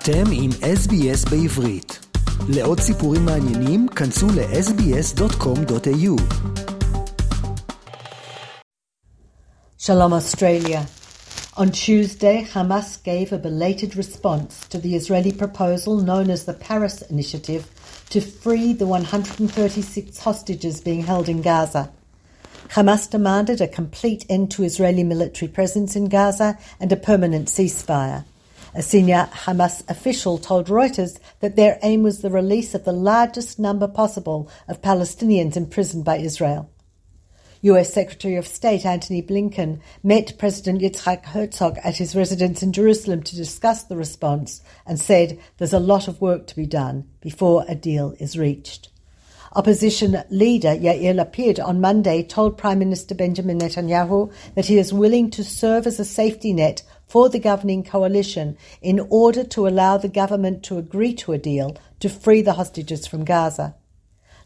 אתם עם SBS בעברית. לעוד סיפורים מעניינים, כנסו ל-sbs.com.au. Shalom Australia. On Tuesday, Hamas gave a belated response to the Israeli proposal known as the Paris Initiative to free the 136 hostages being held in Gaza. Hamas demanded a complete end to Israeli military presence in Gaza and a permanent ceasefire. A senior Hamas official told Reuters that their aim was the release of the largest number possible of Palestinians imprisoned by Israel. US Secretary of State Antony Blinken met President Yitzhak Herzog at his residence in Jerusalem to discuss the response and said there's a lot of work to be done before a deal is reached. Opposition leader Yair Lapid on Monday told Prime Minister Benjamin Netanyahu that he is willing to serve as a safety net for the governing coalition in order to allow the government to agree to a deal to free the hostages from Gaza.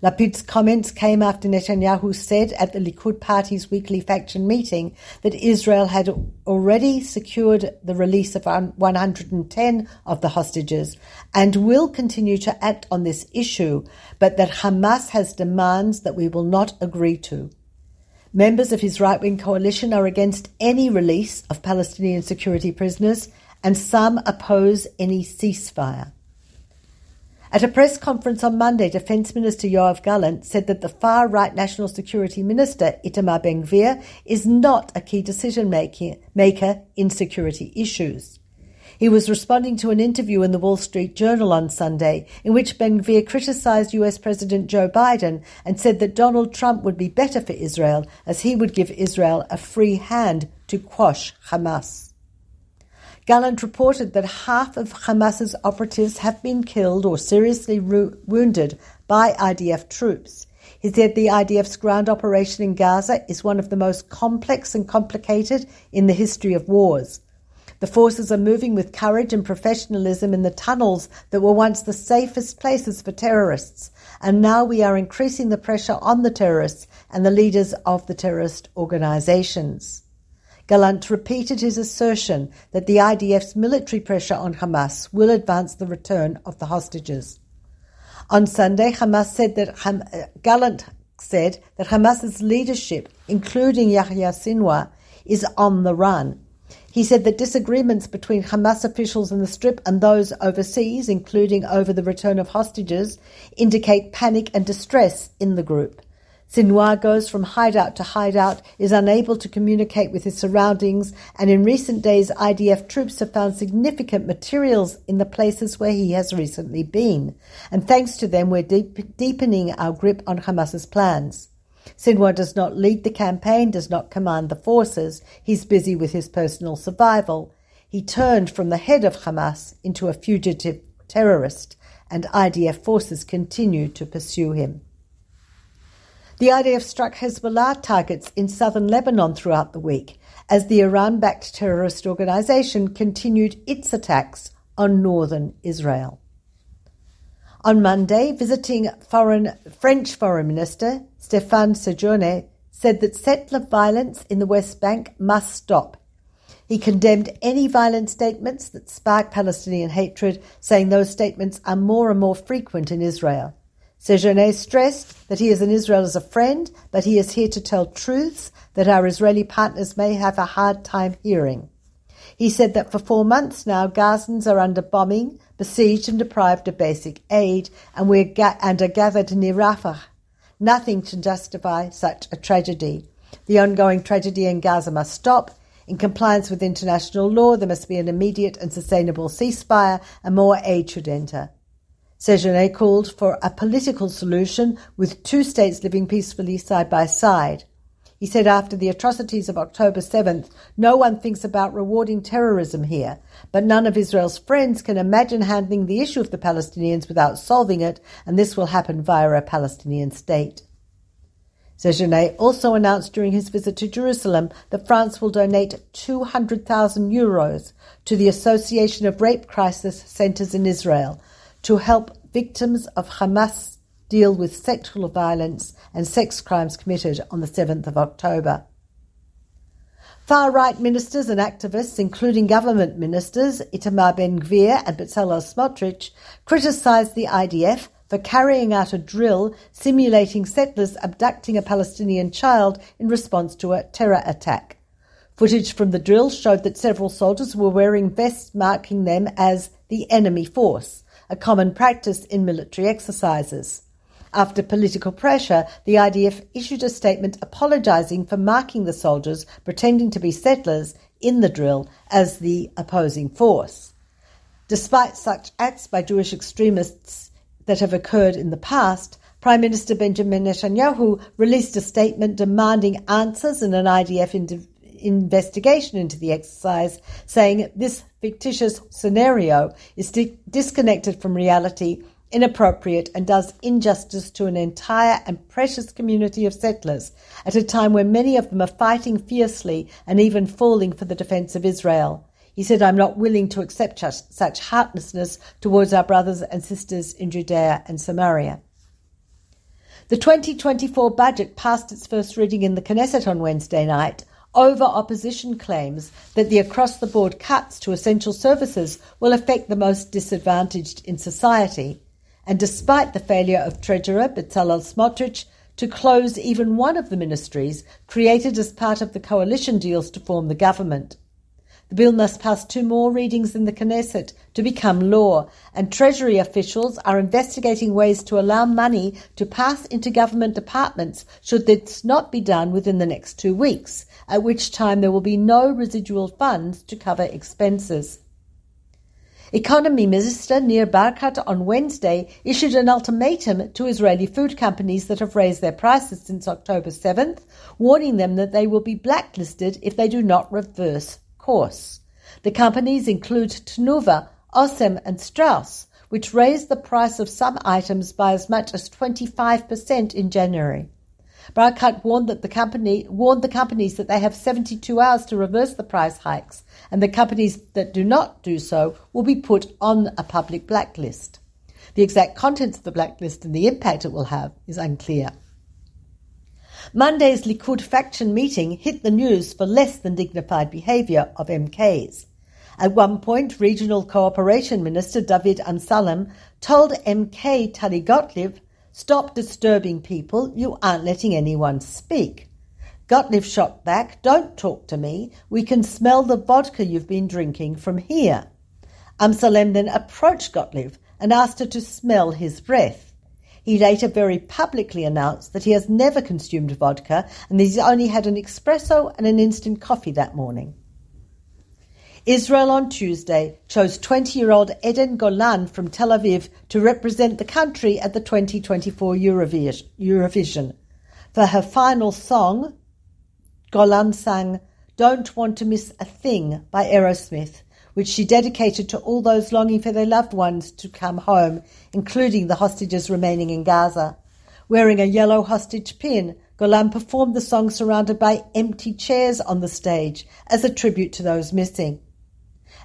Lapid's comments came after Netanyahu said at the Likud party's weekly faction meeting that Israel had already secured the release of 110 of the hostages and will continue to act on this issue, but that Hamas has demands that we will not agree to. Members of his right wing coalition are against any release of Palestinian security prisoners, and some oppose any ceasefire. At a press conference on Monday, Defence Minister Yoav Gallant said that the far right National Security Minister Itamar Ben Gvir is not a key decision maker in security issues. He was responding to an interview in the Wall Street Journal on Sunday in which Ben Gvir criticized US President Joe Biden and said that Donald Trump would be better for Israel as he would give Israel a free hand to quash Hamas. Gallant reported that half of Hamas's operatives have been killed or seriously ru- wounded by IDF troops. He said the IDF's ground operation in Gaza is one of the most complex and complicated in the history of wars. The forces are moving with courage and professionalism in the tunnels that were once the safest places for terrorists, and now we are increasing the pressure on the terrorists and the leaders of the terrorist organizations. Gallant repeated his assertion that the IDF's military pressure on Hamas will advance the return of the hostages. On Sunday, Hamas said that Ham- uh, Gallant said that Hamas's leadership, including Yahya Sinwar, is on the run. He said that disagreements between Hamas officials in the Strip and those overseas, including over the return of hostages, indicate panic and distress in the group. Sinwar goes from hideout to hideout, is unable to communicate with his surroundings, and in recent days, IDF troops have found significant materials in the places where he has recently been. And thanks to them, we're deep, deepening our grip on Hamas's plans. Sinwar does not lead the campaign, does not command the forces. He's busy with his personal survival. He turned from the head of Hamas into a fugitive terrorist, and IDF forces continue to pursue him. The IDF struck Hezbollah targets in southern Lebanon throughout the week as the Iran backed terrorist organization continued its attacks on northern Israel. On Monday, visiting foreign, French Foreign Minister Stéphane Séjourné said that settler violence in the West Bank must stop. He condemned any violent statements that spark Palestinian hatred, saying those statements are more and more frequent in Israel. Séjourné stressed that he is in Israel as a friend, but he is here to tell truths that our Israeli partners may have a hard time hearing. He said that for four months now, Gazans are under bombing, besieged and deprived of basic aid, and, we're ga- and are gathered near Rafah. Nothing to justify such a tragedy. The ongoing tragedy in Gaza must stop. In compliance with international law, there must be an immediate and sustainable ceasefire, and more aid should enter. Séjourné called for a political solution with two states living peacefully side by side. He said after the atrocities of October 7th, no one thinks about rewarding terrorism here, but none of Israel's friends can imagine handling the issue of the Palestinians without solving it, and this will happen via a Palestinian state. Séjourné also announced during his visit to Jerusalem that France will donate 200,000 euros to the Association of Rape Crisis Centers in Israel to help victims of Hamas deal with sexual violence and sex crimes committed on the 7th of October. Far right ministers and activists, including government ministers Itamar Ben Gvir and Bezalel Smotrich, criticised the IDF for carrying out a drill simulating settlers abducting a Palestinian child in response to a terror attack. Footage from the drill showed that several soldiers were wearing vests marking them as the enemy force, a common practice in military exercises. After political pressure, the IDF issued a statement apologising for marking the soldiers pretending to be settlers in the drill as the opposing force. Despite such acts by Jewish extremists that have occurred in the past, Prime Minister Benjamin Netanyahu released a statement demanding answers in an IDF investigation into the exercise, saying this fictitious scenario is di- disconnected from reality, inappropriate, and does injustice to an entire and precious community of settlers at a time when many of them are fighting fiercely and even falling for the defense of Israel. He said, I'm not willing to accept such heartlessness towards our brothers and sisters in Judea and Samaria. The 2024 budget passed its first reading in the Knesset on Wednesday night, over opposition claims that the across the board cuts to essential services will affect the most disadvantaged in society. And despite the failure of Treasurer Bezalel Smotrich to close even one of the ministries created as part of the coalition deals to form the government. The bill must pass two more readings in the Knesset to become law, and Treasury officials are investigating ways to allow money to pass into government departments should this not be done within the next two weeks, at which time there will be no residual funds to cover expenses. Economy Minister Nir Barkat on Wednesday issued an ultimatum to Israeli food companies that have raised their prices since October 7th, warning them that they will be blacklisted if they do not reverse course. The companies include Tnuva, Osem, and Strauss, which raised the price of some items by as much as 25% in January. Barkat warned that the company warned the companies that they have 72 hours to reverse the price hikes, and the companies that do not do so will be put on a public blacklist. The exact contents of the blacklist and the impact it will have is unclear. Monday's Likud faction meeting hit the news for less than dignified behaviour of MKs. At one point, Regional Cooperation Minister David Amsalem told MK Tali Gottlieb, Stop disturbing people, you aren't letting anyone speak. Gottlieb shot back, Don't talk to me, we can smell the vodka you've been drinking from here. Amsalem then approached Gottlieb and asked her to smell his breath. He later very publicly announced that he has never consumed vodka and that he's only had an espresso and an instant coffee that morning. Israel on Tuesday chose 20 year old Eden Golan from Tel Aviv to represent the country at the 2024 Eurovision. For her final song, Golan sang Don't Want to Miss a Thing by Aerosmith, which she dedicated to all those longing for their loved ones to come home, including the hostages remaining in Gaza. Wearing a yellow hostage pin, Golan performed the song surrounded by empty chairs on the stage as a tribute to those missing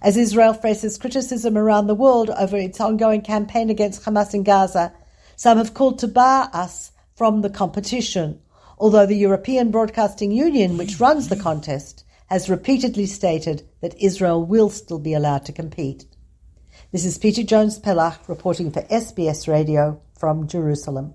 as Israel faces criticism around the world over its ongoing campaign against Hamas in Gaza. Some have called to bar us from the competition, although the European Broadcasting Union, which runs the contest, has repeatedly stated that Israel will still be allowed to compete. This is Peta Jones Pellach reporting for SBS Radio from Jerusalem.